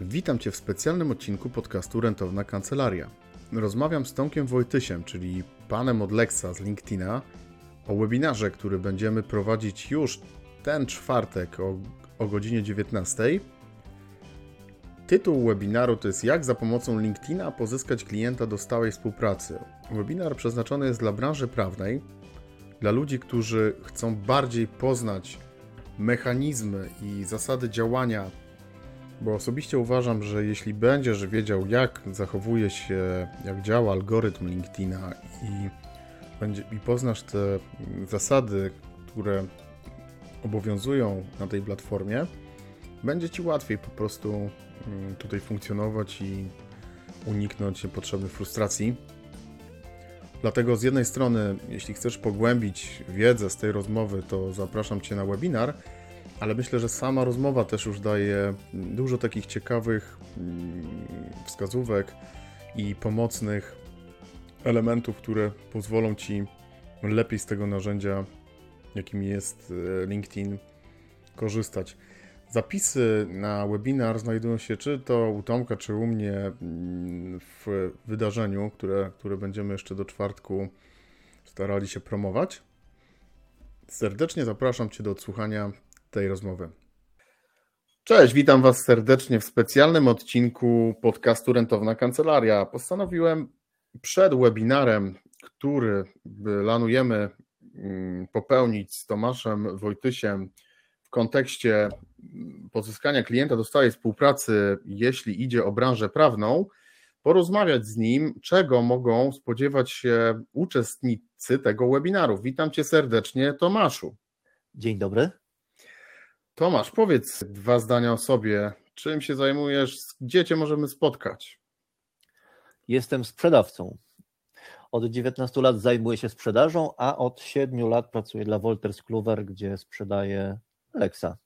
Witam Cię w specjalnym odcinku podcastu Rentowna Kancelaria. Rozmawiam z Tomkiem Wojtysiem, czyli panem od Lexa z LinkedIna, o webinarze, który będziemy prowadzić już ten czwartek o, o godzinie 19. Tytuł webinaru to jest Jak za pomocą LinkedIna pozyskać klienta do stałej współpracy. Webinar przeznaczony jest dla branży prawnej, dla ludzi, którzy chcą bardziej poznać mechanizmy i zasady działania bo osobiście uważam, że jeśli będziesz wiedział, jak zachowuje się, jak działa algorytm LinkedIna i, będzie, i poznasz te zasady, które obowiązują na tej platformie, będzie ci łatwiej po prostu mm, tutaj funkcjonować i uniknąć niepotrzebnych frustracji. Dlatego z jednej strony, jeśli chcesz pogłębić wiedzę z tej rozmowy, to zapraszam Cię na webinar ale myślę, że sama rozmowa też już daje dużo takich ciekawych mm, wskazówek i pomocnych elementów, które pozwolą Ci lepiej z tego narzędzia, jakim jest e, LinkedIn, korzystać. Zapisy na webinar znajdują się czy to u Tomka, czy u mnie mm, w wydarzeniu, które, które będziemy jeszcze do czwartku starali się promować. Serdecznie zapraszam Cię do odsłuchania tej rozmowy. Cześć, witam Was serdecznie w specjalnym odcinku podcastu Rentowna Kancelaria. Postanowiłem przed webinarem, który planujemy mm, popełnić z Tomaszem Wojtysiem w kontekście pozyskania klienta do stałej współpracy, jeśli idzie o branżę prawną, porozmawiać z nim, czego mogą spodziewać się uczestnicy tego webinaru. Witam Cię serdecznie, Tomaszu. Dzień dobry. Tomasz, powiedz dwa zdania o sobie. Czym się zajmujesz? Gdzie cię możemy spotkać? Jestem sprzedawcą. Od 19 lat zajmuję się sprzedażą, a od 7 lat pracuję dla Wolters Kluwer, gdzie sprzedaję Alexa.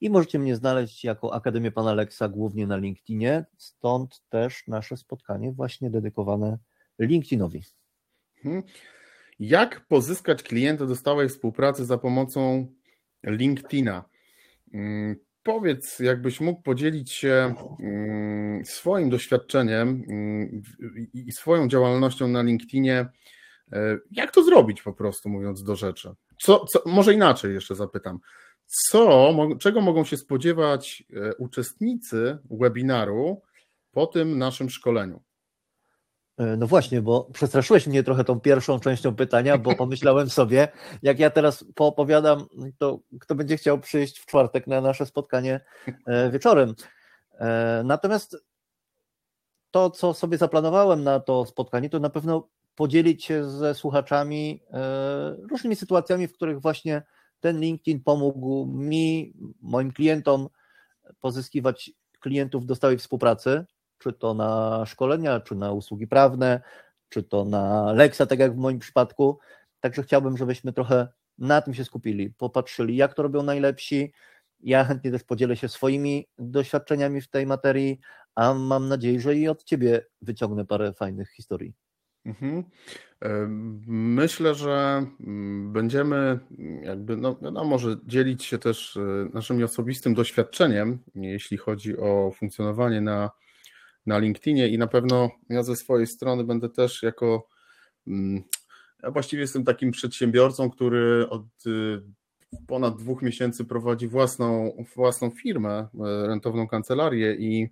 I możecie mnie znaleźć jako Akademię Pana Alexa głównie na LinkedInie, stąd też nasze spotkanie właśnie dedykowane LinkedInowi. Hmm. Jak pozyskać klienta do stałej współpracy za pomocą LinkedIna? Mm, powiedz, jakbyś mógł podzielić się mm, swoim doświadczeniem mm, i swoją działalnością na LinkedInie. E, jak to zrobić, po prostu mówiąc do rzeczy? Co, co, może inaczej jeszcze zapytam. Co, czego mogą się spodziewać e, uczestnicy webinaru po tym naszym szkoleniu? E, no właśnie, bo przestraszyłeś mnie trochę tą pierwszą częścią pytania, bo pomyślałem sobie, jak ja teraz poopowiadam, to kto będzie chciał przyjść w czwartek na nasze spotkanie e, wieczorem. E, natomiast to, co sobie zaplanowałem na to spotkanie, to na pewno podzielić się ze słuchaczami różnymi sytuacjami, w których właśnie ten LinkedIn pomógł mi, moim klientom pozyskiwać klientów do stałej współpracy czy to na szkolenia, czy na usługi prawne, czy to na Lexa, tak jak w moim przypadku. Także chciałbym, żebyśmy trochę na tym się skupili, popatrzyli, jak to robią najlepsi. Ja chętnie też podzielę się swoimi doświadczeniami w tej materii, a mam nadzieję, że i od Ciebie wyciągnę parę fajnych historii. Mhm. Myślę, że mm, będziemy jakby, no, no może dzielić się też e, naszym osobistym doświadczeniem, jeśli chodzi o funkcjonowanie na na LinkedInie i na pewno ja ze swojej strony będę też jako mm, ja właściwie jestem takim przedsiębiorcą, który od y, ponad dwóch miesięcy prowadzi własną, własną firmę, e, rentowną kancelarię i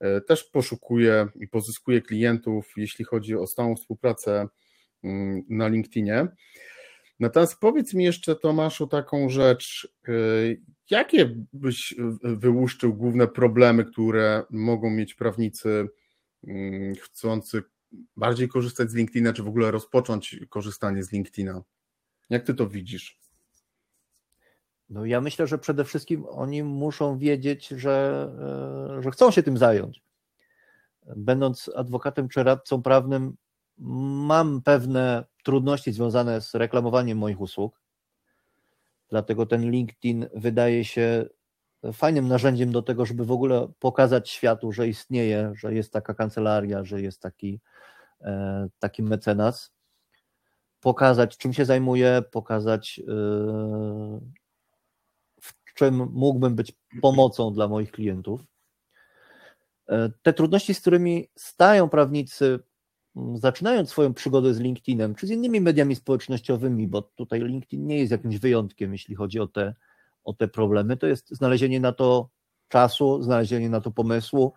e, też poszukuje i pozyskuje klientów, jeśli chodzi o stałą współpracę mm, na LinkedInie. Natomiast powiedz mi jeszcze, Tomaszu, taką rzecz. Y, jakie byś wyłuszczył główne problemy, które mogą mieć prawnicy mm, chcący bardziej korzystać z LinkedIna, czy w ogóle rozpocząć korzystanie z LinkedIna? Jak ty to widzisz? No ja myślę, że przede wszystkim oni muszą wiedzieć, że, e, że chcą się tym zająć. Będąc adwokatem czy radcą prawnym, mam pewne trudności związane z reklamowaniem moich usług. Dlatego ten LinkedIn wydaje się fajnym narzędziem do tego, żeby w ogóle pokazać światu, że istnieje, że jest taka kancelaria, że jest taki, e, taki mecenas. Pokazać, czym się zajmuję, pokazać, e, w czym mógłbym być pomocą dla moich klientów. Te trudności, z którymi stają prawnicy, zaczynając swoją przygodę z LinkedInem, czy z innymi mediami społecznościowymi, bo tutaj LinkedIn nie jest jakimś wyjątkiem, jeśli chodzi o te, o te problemy, to jest znalezienie na to czasu, znalezienie na to pomysłu,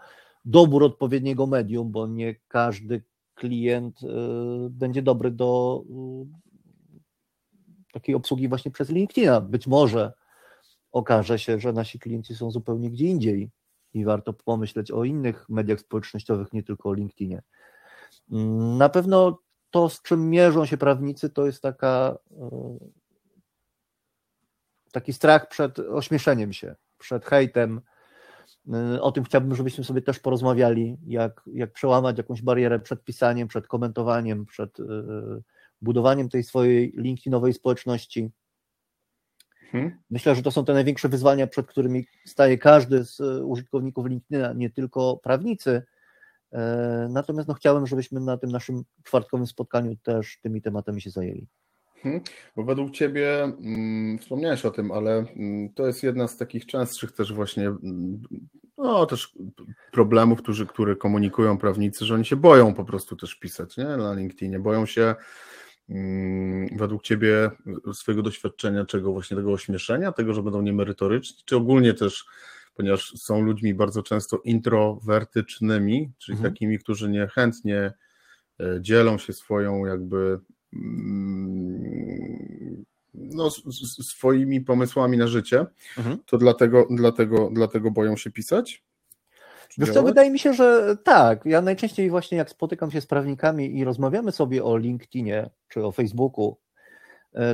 dobór odpowiedniego medium, bo nie każdy klient y, będzie dobry do y, takiej obsługi właśnie przez LinkedIna. Być może okaże się, że nasi klienci są zupełnie gdzie indziej i warto pomyśleć o innych mediach społecznościowych, nie tylko o LinkedInie. Na pewno to, z czym mierzą się prawnicy, to jest taka, y, taki strach przed ośmieszeniem się, przed hejtem, Y, o tym chciałbym, żebyśmy sobie też porozmawiali, jak, jak przełamać jakąś barierę przed pisaniem, przed komentowaniem, przed y, budowaniem tej swojej LinkedInowej społeczności. Hmm. Myślę, że to są te największe wyzwania, przed którymi staje każdy z użytkowników LinkedIna, nie tylko prawnicy. Natomiast no, chciałem, żebyśmy na tym naszym czwartkowym spotkaniu też tymi tematami się zajęli. Hmm, bo według Ciebie, mm, wspomniałeś o tym, ale mm, to jest jedna z takich częstszych też właśnie, mm, no też problemów, którzy, które komunikują prawnicy, że oni się boją po prostu też pisać nie? na LinkedInie, boją się według Ciebie, swojego doświadczenia, czego właśnie tego ośmieszenia, tego, że będą niemerytoryczni, czy ogólnie też, ponieważ są ludźmi bardzo często introwertycznymi, czyli mhm. takimi, którzy niechętnie e, dzielą się swoją jakby Mm, no, swoimi pomysłami na życie, mhm. to dlatego, dlatego, dlatego boją się pisać? Wiesz co, wydaje mi się, że tak. Ja najczęściej właśnie jak spotykam się z prawnikami i rozmawiamy sobie o LinkedInie czy o Facebooku,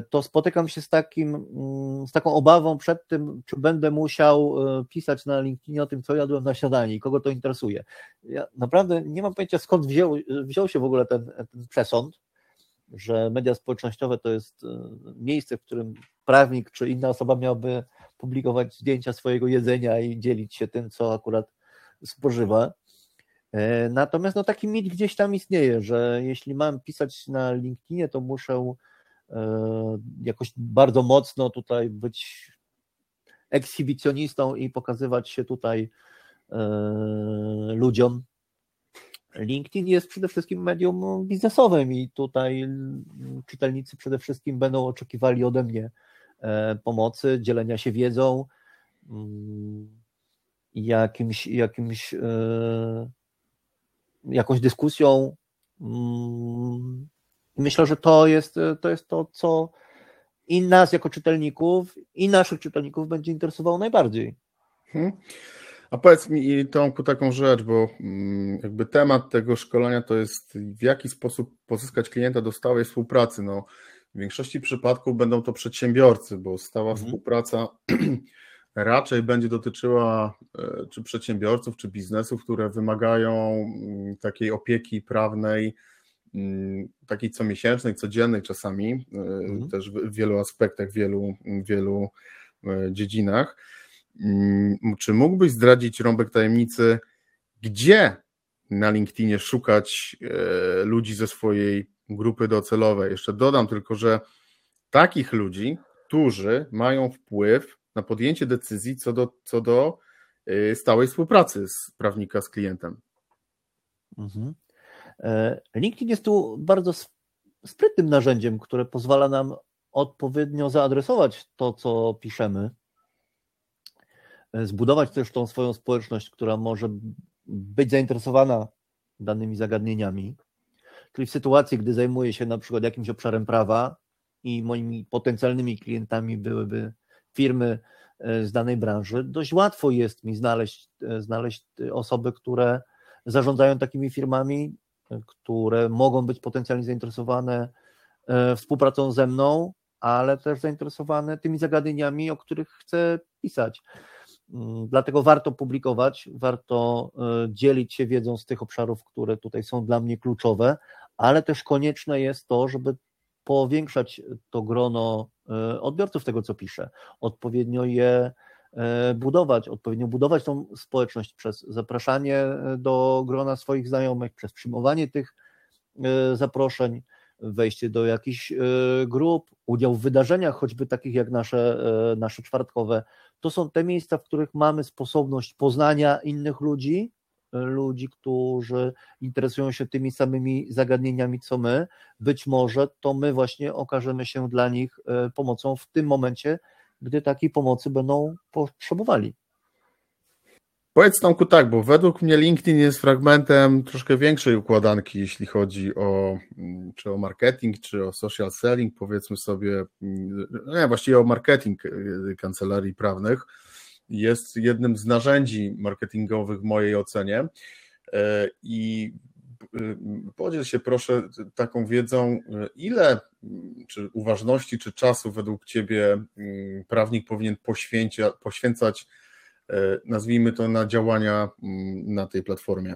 to spotykam się z, takim, mm, z taką obawą przed tym, czy będę musiał e, pisać na LinkedInie o tym, co jadłem na śniadanie i kogo to interesuje. Ja naprawdę nie mam pojęcia, skąd wziął, wziął się w ogóle ten, ten przesąd, że media społecznościowe to jest e, miejsce, w którym prawnik czy inna osoba miałby publikować zdjęcia swojego jedzenia i dzielić się tym, co akurat spożywa. E, natomiast no, taki mit gdzieś tam istnieje, że jeśli mam pisać na LinkedInie, to muszę e, jakoś bardzo mocno tutaj być ekshibicjonistą i pokazywać się tutaj ludziom, LinkedIn jest przede wszystkim medium biznesowym i tutaj czytelnicy przede wszystkim będą oczekiwali ode mnie e, pomocy, dzielenia się wiedzą, mm, jakimś, jakimś e, jakąś dyskusją. Mm, myślę, że to jest, to jest to, co i nas jako czytelników, i naszych czytelników będzie interesowało najbardziej. Hmm. A powiedz mi Tomku taką rzecz, bo mm, jakby temat tego szkolenia to jest w jaki sposób pozyskać klienta do stałej współpracy. No, w większości przypadków będą to przedsiębiorcy, bo stała mhm. współpraca raczej będzie dotyczyła e, czy przedsiębiorców, czy biznesów, które wymagają mm, takiej opieki prawnej, takiej comiesięcznej, codziennej czasami, e, mhm. też w wielu aspektach, w wielu, wielu e, dziedzinach. Mm, czy mógłbyś zdradzić rąbek tajemnicy, gdzie na LinkedInie szukać e, ludzi ze swojej grupy docelowej? Jeszcze dodam tylko, że takich ludzi, którzy mają wpływ na podjęcie decyzji co do, co do stałej współpracy z prawnika z klientem. Mhm. E, LinkedIn jest tu bardzo sprytnym narzędziem, które pozwala nam odpowiednio zaadresować to, co piszemy E, zbudować też tą swoją społeczność, która może być zainteresowana danymi zagadnieniami. Czyli w sytuacji, gdy zajmuję się na przykład jakimś obszarem prawa i moimi potencjalnymi klientami byłyby firmy e, z danej branży, dość łatwo jest mi znaleźć, znaleźć osoby, które zarządzają takimi firmami, które mogą być potencjalnie zainteresowane współpracą ze mną, ale też zainteresowane tymi zagadnieniami, o których chcę pisać. Mm, dlatego warto publikować, warto e, dzielić się wiedzą z tych obszarów, które tutaj są dla mnie kluczowe, ale też konieczne jest to, żeby powiększać to grono e, odbiorców tego, co piszę, odpowiednio je e, budować, odpowiednio budować tą społeczność przez zapraszanie do grona swoich znajomych, przez przyjmowanie tych zaproszeń, wejście do jakichś grup, udział w wydarzeniach, choćby takich jak nasze, nasze czwartkowe, to są te miejsca, w których mamy sposobność poznania innych ludzi ludzi, którzy interesują się tymi samymi zagadnieniami co my, być może to my właśnie okażemy się dla nich pomocą w tym momencie, gdy takiej pomocy będą potrzebowali. Powiedz Tomku tak, bo według mnie LinkedIn jest fragmentem troszkę większej układanki, jeśli chodzi o mm, czy o marketing, czy o social selling, powiedzmy sobie, mm, nie, właściwie o marketing y, kancelarii prawnych. Jest jednym z narzędzi marketingowych w mojej ocenie e, i podziel się proszę taką wiedzą, ile czy uważności, czy czasu według Ciebie prawnik powinien poświęcać nazwijmy to, na działania na tej platformie?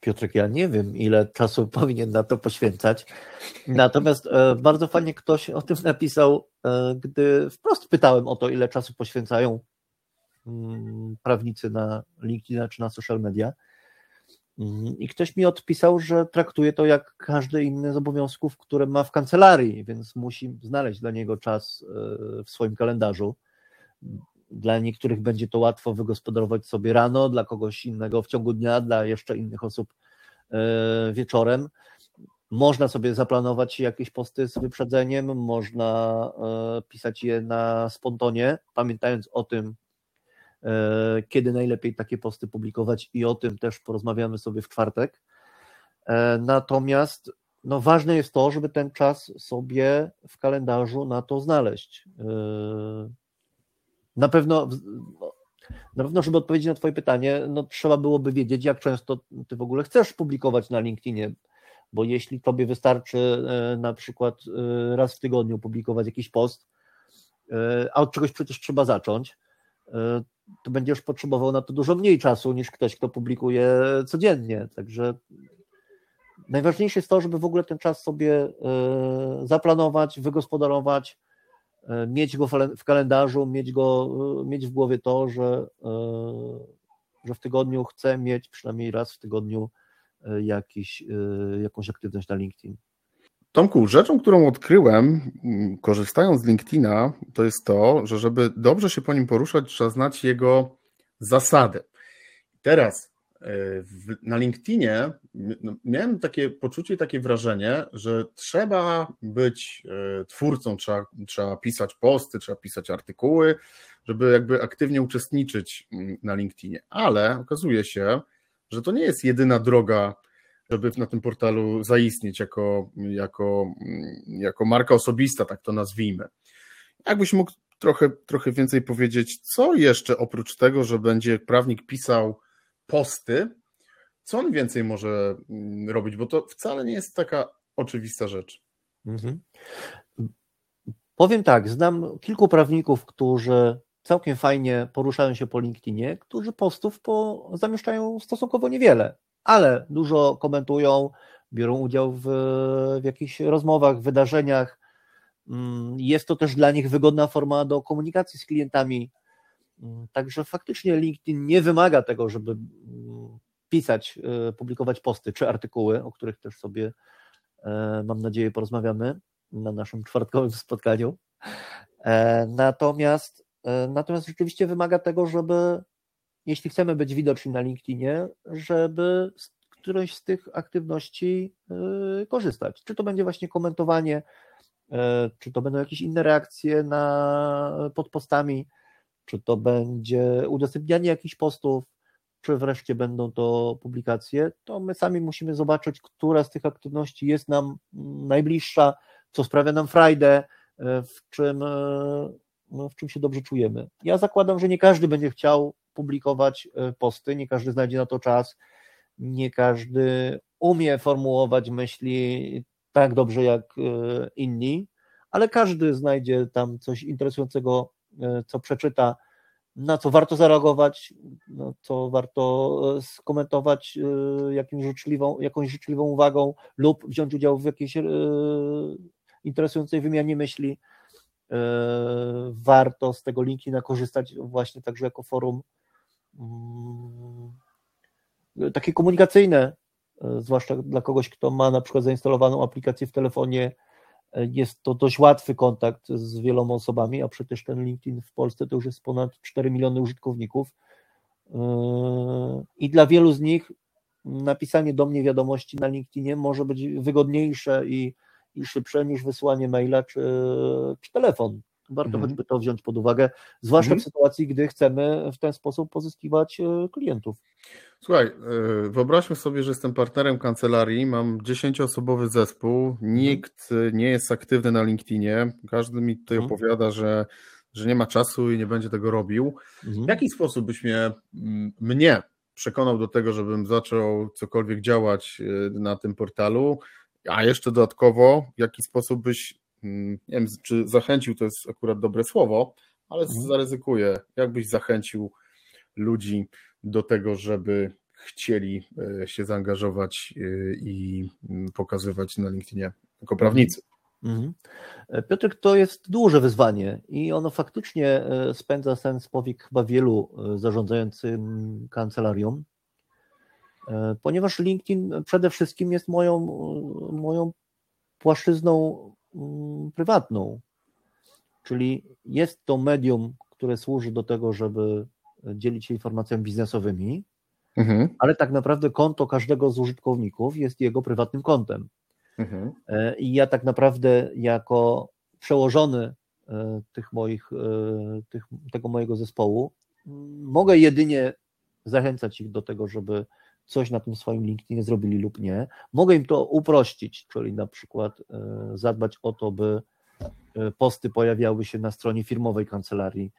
Piotrek, ja nie wiem, ile czasu powinien na to poświęcać. Natomiast e, bardzo fajnie ktoś o tym napisał, e, gdy wprost pytałem o to, ile czasu poświęcają mm, prawnicy na LinkedIn czy na social media. Mm, I ktoś mi odpisał, że traktuje to jak każdy inny z obowiązków, które ma w kancelarii, więc musi znaleźć dla niego czas w swoim kalendarzu. Dla niektórych będzie to łatwo wygospodarować sobie rano, dla kogoś innego w ciągu dnia, dla jeszcze innych osób e, wieczorem. Można sobie zaplanować jakieś posty z wyprzedzeniem, można e, pisać je na spontonie, pamiętając o tym, e, kiedy najlepiej takie posty publikować i o tym też porozmawiamy sobie w czwartek. Natomiast no, ważne jest to, żeby ten czas sobie w kalendarzu na to znaleźć. Na pewno, na pewno, żeby odpowiedzieć na Twoje pytanie, no trzeba byłoby wiedzieć, jak często Ty w ogóle chcesz publikować na LinkedInie, bo jeśli Tobie wystarczy e, na przykład e, raz w tygodniu publikować jakiś post, e, a od czegoś przecież trzeba zacząć, to będziesz potrzebował na to dużo mniej czasu niż ktoś, kto publikuje codziennie. Także najważniejsze jest to, żeby w ogóle ten czas sobie zaplanować, wygospodarować, E, mieć go w kalendarzu, mieć go, e, mieć w głowie to, że, e, że w tygodniu chcę mieć przynajmniej raz w tygodniu jakiś, jakąś aktywność na LinkedIn. Tomku, rzeczą, którą odkryłem, korzystając z LinkedIna, to jest to, że żeby dobrze się po nim poruszać, trzeba znać jego zasady. Teraz na LinkedInie no, miałem takie poczucie, takie wrażenie, że trzeba być e, twórcą, trzeba, trzeba pisać posty, trzeba pisać artykuły, żeby jakby aktywnie uczestniczyć mm, na LinkedInie. Ale okazuje się, że to nie jest jedyna droga, żeby na tym portalu zaistnieć jako, jako, jako marka osobista, tak to nazwijmy. Jakbyś mógł trochę, trochę więcej powiedzieć, co jeszcze oprócz tego, że będzie prawnik pisał posty, co on więcej może mm, robić, bo to wcale nie jest taka oczywista rzecz. Mhm. Powiem tak, znam kilku prawników, którzy całkiem fajnie poruszają się po LinkedInie, którzy postów po, zamieszczają stosunkowo niewiele, ale dużo komentują, biorą udział w, w jakichś rozmowach, wydarzeniach. Mm, jest to też dla nich wygodna forma do komunikacji z klientami. Mm, także faktycznie LinkedIn nie wymaga tego, żeby pisać, e, publikować posty czy artykuły, o których też sobie e, mam nadzieję porozmawiamy na naszym czwartkowym spotkaniu. E, natomiast, natomiast rzeczywiście wymaga tego, żeby jeśli chcemy być widoczni na LinkedInie, żeby z którejś z tych aktywności korzystać. Czy to będzie właśnie komentowanie, czy to będą jakieś inne reakcje na, pod postami, czy to będzie udostępnianie jakichś postów, czy wreszcie będą to publikacje, to my sami musimy zobaczyć, która z tych aktywności jest nam najbliższa, co sprawia nam frajdę, e, w czym, no, w czym się dobrze czujemy. Ja zakładam, że nie każdy będzie chciał publikować e, posty, nie każdy znajdzie na to czas, nie każdy umie formułować myśli tak dobrze jak inni, ale każdy znajdzie tam coś interesującego, co przeczyta na co warto zareagować, no, co warto e, skomentować e, jakimś życzliwą, jakąś życzliwą uwagą lub wziąć udział w jakiejś e, interesującej wymianie myśli. Warto z tego linki korzystać właśnie także jako forum takie komunikacyjne, zwłaszcza dla kogoś, kto ma na przykład zainstalowaną aplikację w telefonie jest to dość łatwy kontakt z wieloma osobami, a przecież ten LinkedIn w Polsce to już jest ponad 4 miliony użytkowników. I dla wielu z nich napisanie do mnie wiadomości na LinkedInie może być wygodniejsze i, i szybsze niż wysłanie maila czy, czy telefon. Warto mhm. choćby to wziąć pod uwagę, zwłaszcza mhm. w sytuacji, gdy chcemy w ten sposób pozyskiwać e, klientów. Słuchaj, e, wyobraźmy sobie, że jestem partnerem kancelarii, mam dziesięcioosobowy zespół, mhm. nikt nie jest aktywny na LinkedInie, każdy mi tutaj mhm. opowiada, że, że nie ma czasu i nie będzie tego robił. Mhm. W jaki sposób byś mnie, mnie przekonał do tego, żebym zaczął cokolwiek działać e, na tym portalu, a jeszcze dodatkowo, w jaki sposób byś nie wiem, czy zachęcił to jest akurat dobre słowo, ale mhm. zaryzykuję, jakbyś zachęcił ludzi do tego, żeby chcieli e, się zaangażować e, i mm, pokazywać na LinkedInie jako prawnicy. Mhm. E, Piotrek, to jest duże wyzwanie i ono faktycznie spędza sens powiek chyba wielu zarządzającym kancelarią, ponieważ LinkedIn przede wszystkim jest moją, moją płaszczyzną Mm, prywatną. Czyli jest to medium, które służy do tego, żeby dzielić się informacjami biznesowymi, mhm. ale tak naprawdę konto każdego z użytkowników jest jego prywatnym kontem. Mhm. E, I ja tak naprawdę jako przełożony e, tych moich, e, tych, tego mojego zespołu mm, mogę jedynie zachęcać ich do tego, żeby coś na tym swoim LinkedInie zrobili lub nie. Mogę im to uprościć, czyli na przykład e, zadbać o to, by e, posty pojawiały się na stronie firmowej kancelarii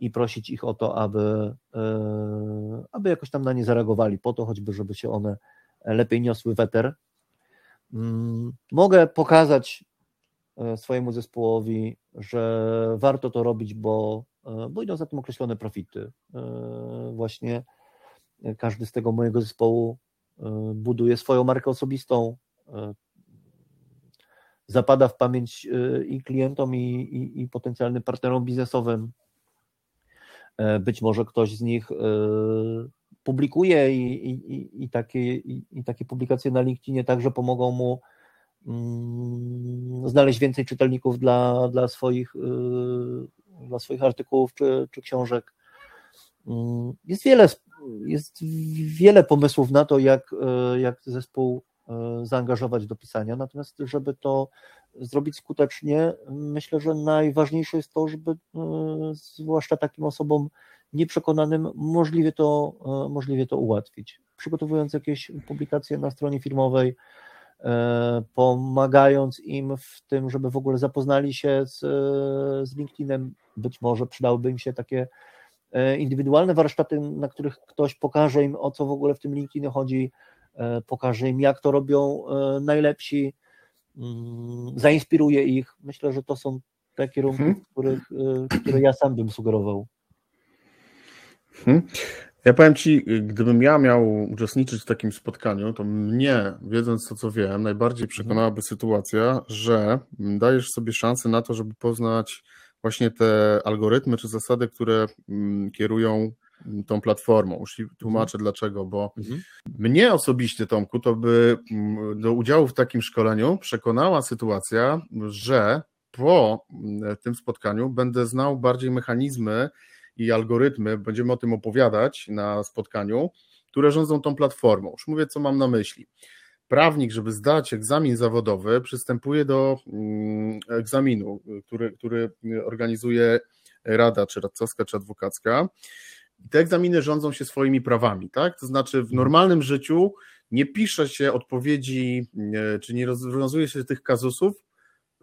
i prosić ich o to, aby, e, aby jakoś tam na nie zareagowali, po to choćby, żeby się one lepiej niosły weter. Mm, mogę pokazać swojemu zespołowi, że warto to robić, bo, bo idą za tym określone profity. Właśnie każdy z tego mojego zespołu e, buduje swoją markę osobistą, e, zapada w pamięć e, i klientom, i, i, i potencjalnym partnerom biznesowym. Być może ktoś z nich publikuje i, i, i, takie, i, takie publikacje na LinkedInie także pomogą mu mm, znaleźć więcej czytelników dla, dla, swoich, dla swoich artykułów czy, czy książek. Mm, jest wiele jest wiele pomysłów na to, jak, e, jak zespół e, zaangażować do pisania, natomiast żeby to zrobić skutecznie, myślę, że najważniejsze jest to, żeby e, zwłaszcza takim osobom nieprzekonanym możliwie to, możliwie to ułatwić. Przygotowując jakieś publikacje na stronie firmowej, pomagając im w tym, żeby w ogóle zapoznali się z, z LinkedInem, być może przydałyby im się takie indywidualne warsztaty, na których ktoś pokaże im, o co w ogóle w tym LinkedInie chodzi, e, pokaże im, jak to robią e, najlepsi, mm, zainspiruje ich. Myślę, że to są te kierunki, hmm. których, które ja sam bym sugerował. Hmm. Ja powiem Ci, gdybym ja miał uczestniczyć w takim spotkaniu, to mnie, wiedząc to, co wiem, najbardziej przekonałaby sytuacja, że dajesz sobie szansę na to, żeby poznać właśnie te algorytmy czy zasady, które mm, kierują mm, tą platformą. Już tłumaczę mhm. dlaczego, bo mhm. mnie osobiście, Tomku, to by mm, do udziału w takim szkoleniu przekonała sytuacja, że po tym spotkaniu będę znał bardziej mechanizmy i algorytmy, będziemy o tym opowiadać na spotkaniu, które rządzą tą platformą. Już mówię, co mam na myśli prawnik, żeby zdać egzamin zawodowy, przystępuje do mm, egzaminu, który, który organizuje rada, czy radcowska, czy adwokacka. I te egzaminy rządzą się swoimi prawami, tak? To znaczy w normalnym życiu nie pisze się odpowiedzi, czy nie rozwiązuje się tych kazusów,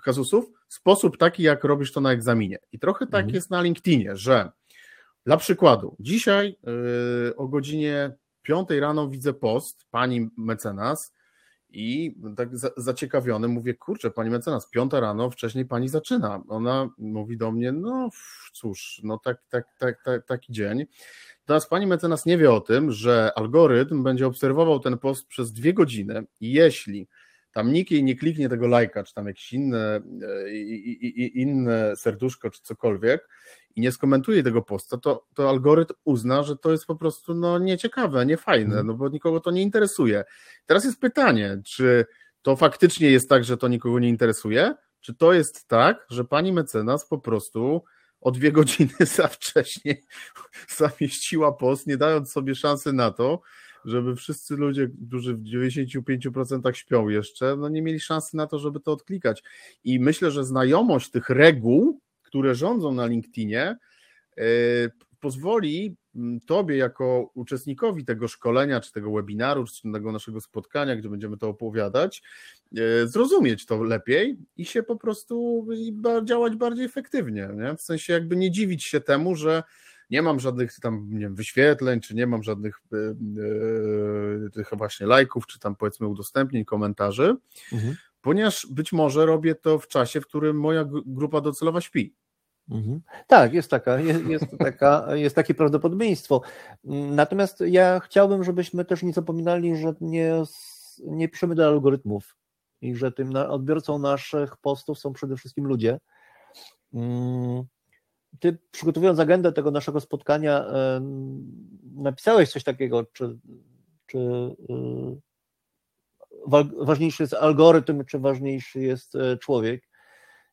kazusów w sposób taki, jak robisz to na egzaminie. I trochę tak mhm. jest na LinkedInie, że dla przykładu, dzisiaj yy, o godzinie 5 rano widzę post pani mecenas, i tak zaciekawiony mówię, kurczę, pani mecenas, piąta rano, wcześniej pani zaczyna. Ona mówi do mnie, no cóż, no tak, tak, tak, tak taki dzień. Teraz pani mecenas nie wie o tym, że algorytm będzie obserwował ten post przez dwie godziny i jeśli tam nikt jej nie kliknie tego lajka, czy tam jakieś inne, e, inne serduszko, czy cokolwiek i nie skomentuje tego posta, to, to algorytm uzna, że to jest po prostu no, nieciekawe, niefajne, mhm. no bo nikogo to nie interesuje. Teraz jest pytanie, czy to faktycznie jest tak, że to nikogo nie interesuje, czy to jest tak, że pani mecenas po prostu o dwie godziny za wcześnie zamieściła post, nie dając sobie szansy na to, żeby wszyscy ludzie, którzy w 95% śpią jeszcze, no nie mieli szansy na to, żeby to odklikać. I myślę, że znajomość tych reguł, które rządzą na LinkedInie, yy, pozwoli mm, Tobie, jako uczestnikowi tego szkolenia, czy tego webinaru, czy tego naszego spotkania, gdzie będziemy to opowiadać, yy, zrozumieć to lepiej i się po prostu działać bardziej efektywnie. Nie? W sensie, jakby nie dziwić się temu, że nie mam żadnych tam nie wiem, wyświetleń, czy nie mam żadnych yy, tych właśnie lajków, czy tam powiedzmy udostępnień, komentarzy, mhm. ponieważ być może robię to w czasie, w którym moja grupa docelowa śpi. Mhm. Tak, jest, taka, jest, jest, taka, jest takie prawdopodobieństwo. Natomiast ja chciałbym, żebyśmy też nie zapominali, że nie, nie piszemy do algorytmów i że tym odbiorcą naszych postów są przede wszystkim ludzie. Ty przygotowując agendę tego naszego spotkania, napisałeś coś takiego, czy, czy y, ważniejszy jest algorytm, czy ważniejszy jest e, człowiek.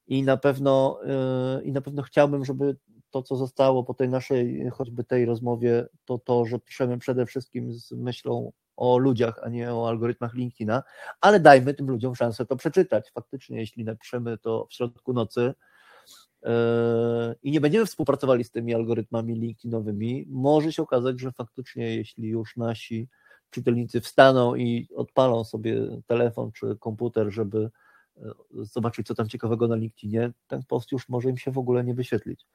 I na pewno, e, i na pewno chciałbym, żeby to, co zostało po tej naszej, choćby tej rozmowie, to to, że piszemy przede wszystkim z myślą o ludziach, a nie o algorytmach LinkedIna, ale dajmy tym ludziom szansę to przeczytać. Faktycznie, jeśli napiszemy to w środku nocy, i nie będziemy współpracowali z tymi algorytmami LinkedInowymi, może się okazać, że faktycznie, jeśli już nasi czytelnicy wstaną i odpalą sobie telefon czy komputer, żeby e, zobaczyć, co tam ciekawego na LinkedInie, ten post już może im się w ogóle nie wyświetlić.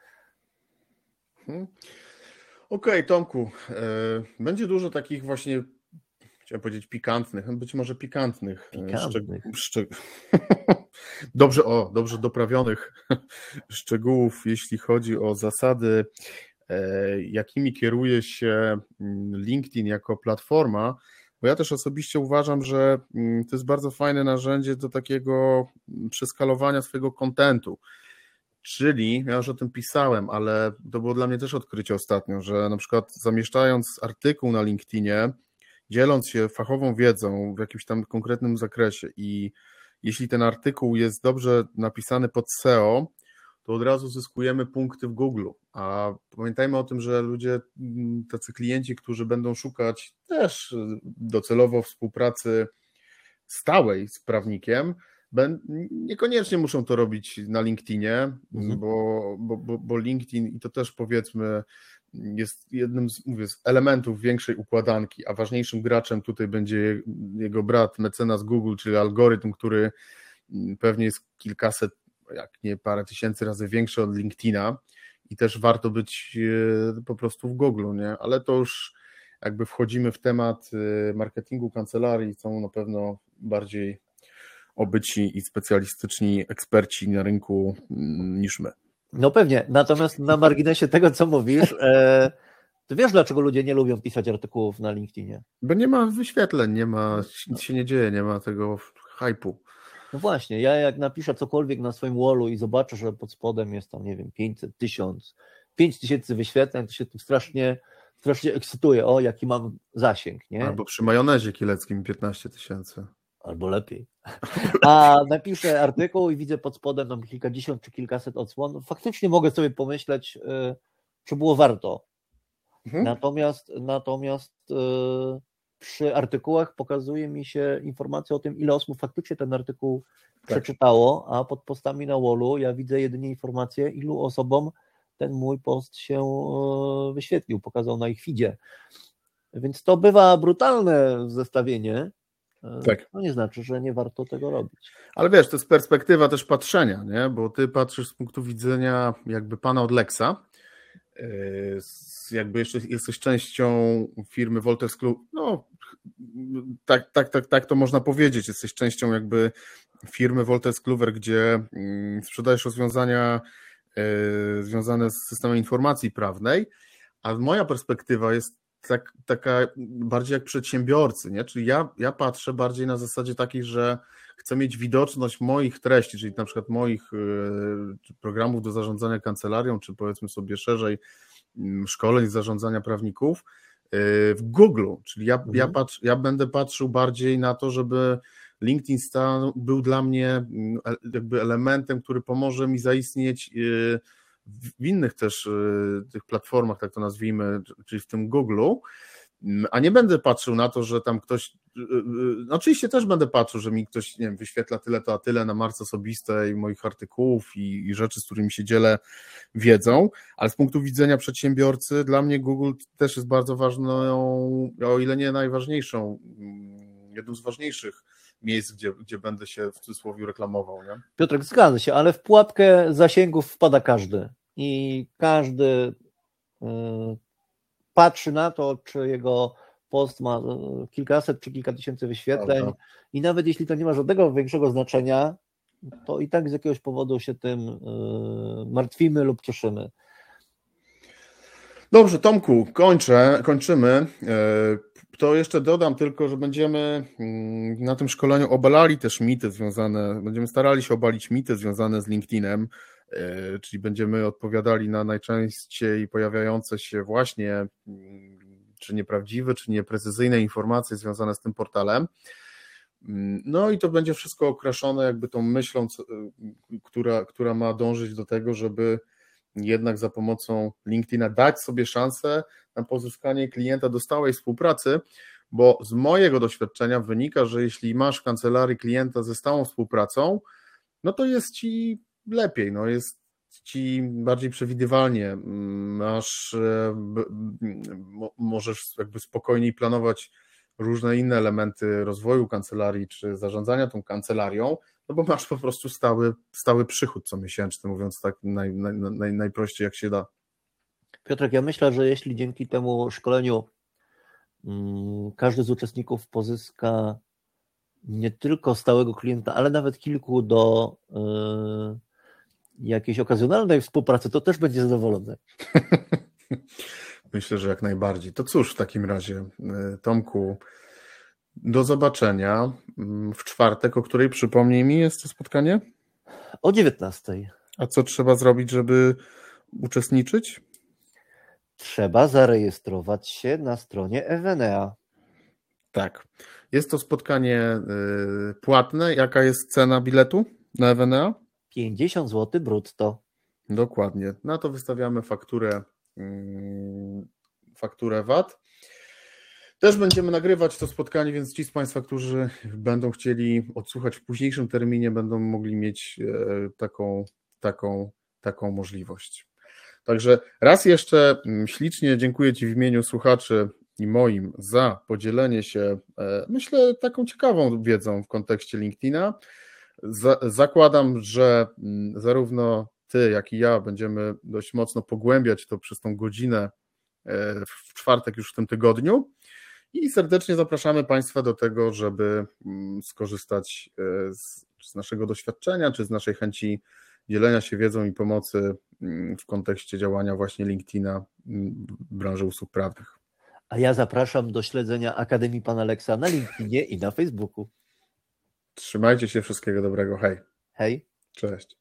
Hmm. Okej, okay, Tomku. E, będzie dużo takich właśnie, chciałem powiedzieć pikantnych, być może pikantnych. E, pikantnych. Szczeg... dobrze, o, dobrze doprawionych szczegółów, jeśli chodzi o zasady, e, jakimi kieruje się mm, LinkedIn jako platforma, bo ja też osobiście uważam, że mm, to jest bardzo fajne narzędzie do takiego mm, przeskalowania swojego kontentu. Czyli, ja już o tym pisałem, ale to było dla mnie też odkrycie ostatnio, że na przykład zamieszczając artykuł na LinkedInie, dzieląc się fachową wiedzą w jakimś tam konkretnym zakresie i jeśli ten artykuł jest dobrze napisany pod SEO, to od razu zyskujemy punkty w Google. A pamiętajmy o tym, że ludzie, mm, tacy klienci, którzy będą szukać też docelowo współpracy stałej z prawnikiem, niekoniecznie muszą to robić na LinkedInie, mhm. bo, bo, bo LinkedIn i to też powiedzmy jest jednym z, mówię, z elementów większej układanki, a ważniejszym graczem tutaj będzie jego brat, mecenas Google, czyli algorytm, który mm, pewnie jest kilkaset, jak nie parę tysięcy razy większy od LinkedIna i też warto być e, po prostu w Google, nie? Ale to już jakby wchodzimy w temat e, marketingu kancelarii, są na pewno bardziej obyci i specjalistyczni eksperci na rynku mm, niż my. No pewnie, natomiast na marginesie tego, co mówisz, e, ty wiesz, dlaczego ludzie nie lubią pisać artykułów na LinkedInie? Bo nie ma wyświetleń, nie ma, nic się nie dzieje, nie ma tego hypu. No właśnie, ja jak napiszę cokolwiek na swoim wallu i zobaczę, że pod spodem jest tam, nie wiem, 500, 1000, 5000 wyświetleń, to się tym strasznie, strasznie ekscytuję, o jaki mam zasięg, nie? Albo przy majonezie kieleckim 15 tysięcy albo lepiej. A napiszę artykuł i widzę pod spodem tam kilkadziesiąt czy kilkaset odsłon. Faktycznie mogę sobie pomyśleć, y, czy było warto. Mhm. Natomiast, natomiast y, przy artykułach pokazuje mi się informacja o tym, ile osób faktycznie ten artykuł tak. przeczytało, a pod postami na wallu ja widzę jedynie informację, ilu osobom ten mój post się y, wyświetlił, pokazał na ich feedzie. Więc to bywa brutalne zestawienie, tak. To nie znaczy, że nie warto tego robić. Ale wiesz, to jest perspektywa też patrzenia, nie? bo ty patrzysz z punktu widzenia jakby pana od Lexa, e, jakby jeszcze jesteś częścią firmy Wolters Club, no tak, tak, tak, tak to można powiedzieć, jesteś częścią jakby firmy Wolters Kluwer, gdzie mm, sprzedajesz rozwiązania e, związane z systemem informacji prawnej, a moja perspektywa jest tak, taka bardziej jak przedsiębiorcy, nie? Czyli ja, ja patrzę bardziej na zasadzie takiej, że chcę mieć widoczność moich treści, czyli na przykład moich y, programów do zarządzania kancelarią, czy powiedzmy sobie szerzej mm, szkoleń z zarządzania prawników y, w Google, czyli ja, mhm. ja, patrz, ja będę patrzył bardziej na to, żeby LinkedIn stał, był dla mnie mm, jakby elementem, który pomoże mi zaistnieć y, w innych też y, tych platformach, tak to nazwijmy, czyli w tym Google'u, mm, a nie będę patrzył na to, że tam ktoś. No oczywiście też będę patrzył, że mi ktoś nie wiem, wyświetla tyle to a tyle na marce osobistej moich artykułów i, i, rzeczy, z którymi się dzielę wiedzą, ale z punktu widzenia przedsiębiorcy, dla mnie Google też jest bardzo ważną, o ile nie najważniejszą, mm, jedną z ważniejszych miejsc, gdzie, gdzie będę się w cudzysłowie reklamował. Nie? Piotrek, zgadza się, ale w pułapkę zasięgów wpada każdy i każdy y, patrzy na to, czy jego post ma y, kilkaset czy kilka tysięcy wyświetleń. I nawet jeśli to nie ma żadnego większego znaczenia, to i tak z jakiegoś powodu się tym y, martwimy lub cieszymy. Dobrze, Tomku, kończę, kończymy. To jeszcze dodam tylko, że będziemy mm, na tym szkoleniu obalali też mity związane, będziemy starali się obalić mity związane z LinkedInem, e, czyli będziemy odpowiadali na najczęściej pojawiające się właśnie mm, czy nieprawdziwe, czy nieprecyzyjne informacje związane z tym portalem. Mm, no i to będzie wszystko okraszone jakby tą myślą, która, która ma dążyć do tego, żeby jednak za pomocą LinkedIna dać sobie szansę na pozyskanie klienta do stałej współpracy, bo z mojego doświadczenia wynika, że jeśli masz w kancelarii klienta ze stałą współpracą, no to jest ci lepiej, no jest ci bardziej przewidywalnie, masz, e, możesz jakby spokojniej planować różne inne elementy rozwoju kancelarii czy zarządzania tą kancelarią, no bo masz po prostu stały, stały przychód co miesięczny, mówiąc tak naj, naj, naj, najprościej jak się da. Piotrek, ja myślę, że jeśli dzięki temu szkoleniu mm, każdy z uczestników pozyska nie tylko stałego klienta, ale nawet kilku do y, jakiejś okazjonalnej współpracy, to też będzie zadowolony. Myślę, że jak najbardziej. To cóż w takim razie, y, Tomku, do zobaczenia mm, w czwartek, o której przypomnij mi jest to spotkanie? O 19. A co trzeba zrobić, żeby uczestniczyć? Trzeba zarejestrować się na stronie Evenea. Tak. Jest to spotkanie y, płatne. Jaka jest cena biletu na Evenea? 50 zł brutto. Dokładnie. Na to wystawiamy fakturę, mm, fakturę VAT. Też będziemy nagrywać to spotkanie, więc ci z Państwa, którzy będą chcieli odsłuchać w późniejszym terminie, będą mogli mieć e, taką, taką, taką możliwość. Także raz jeszcze mm, ślicznie dziękuję Ci w imieniu słuchaczy i moim za podzielenie się, e, myślę, taką ciekawą wiedzą w kontekście LinkedIna. Zakładam, że mm, zarówno Ty, jak i ja będziemy dość mocno pogłębiać to przez tą godzinę e, w czwartek już w tym tygodniu. I serdecznie zapraszamy Państwa do tego, żeby mm, skorzystać e, z, z naszego doświadczenia, czy z naszej chęci dzielenia się wiedzą i pomocy mm, w kontekście działania właśnie LinkedIna w branży usług prawnych. A ja zapraszam do śledzenia Akademii Pana Leksa na LinkedInie i na Facebooku. Trzymajcie się, wszystkiego dobrego. Hej. Hej. Cześć.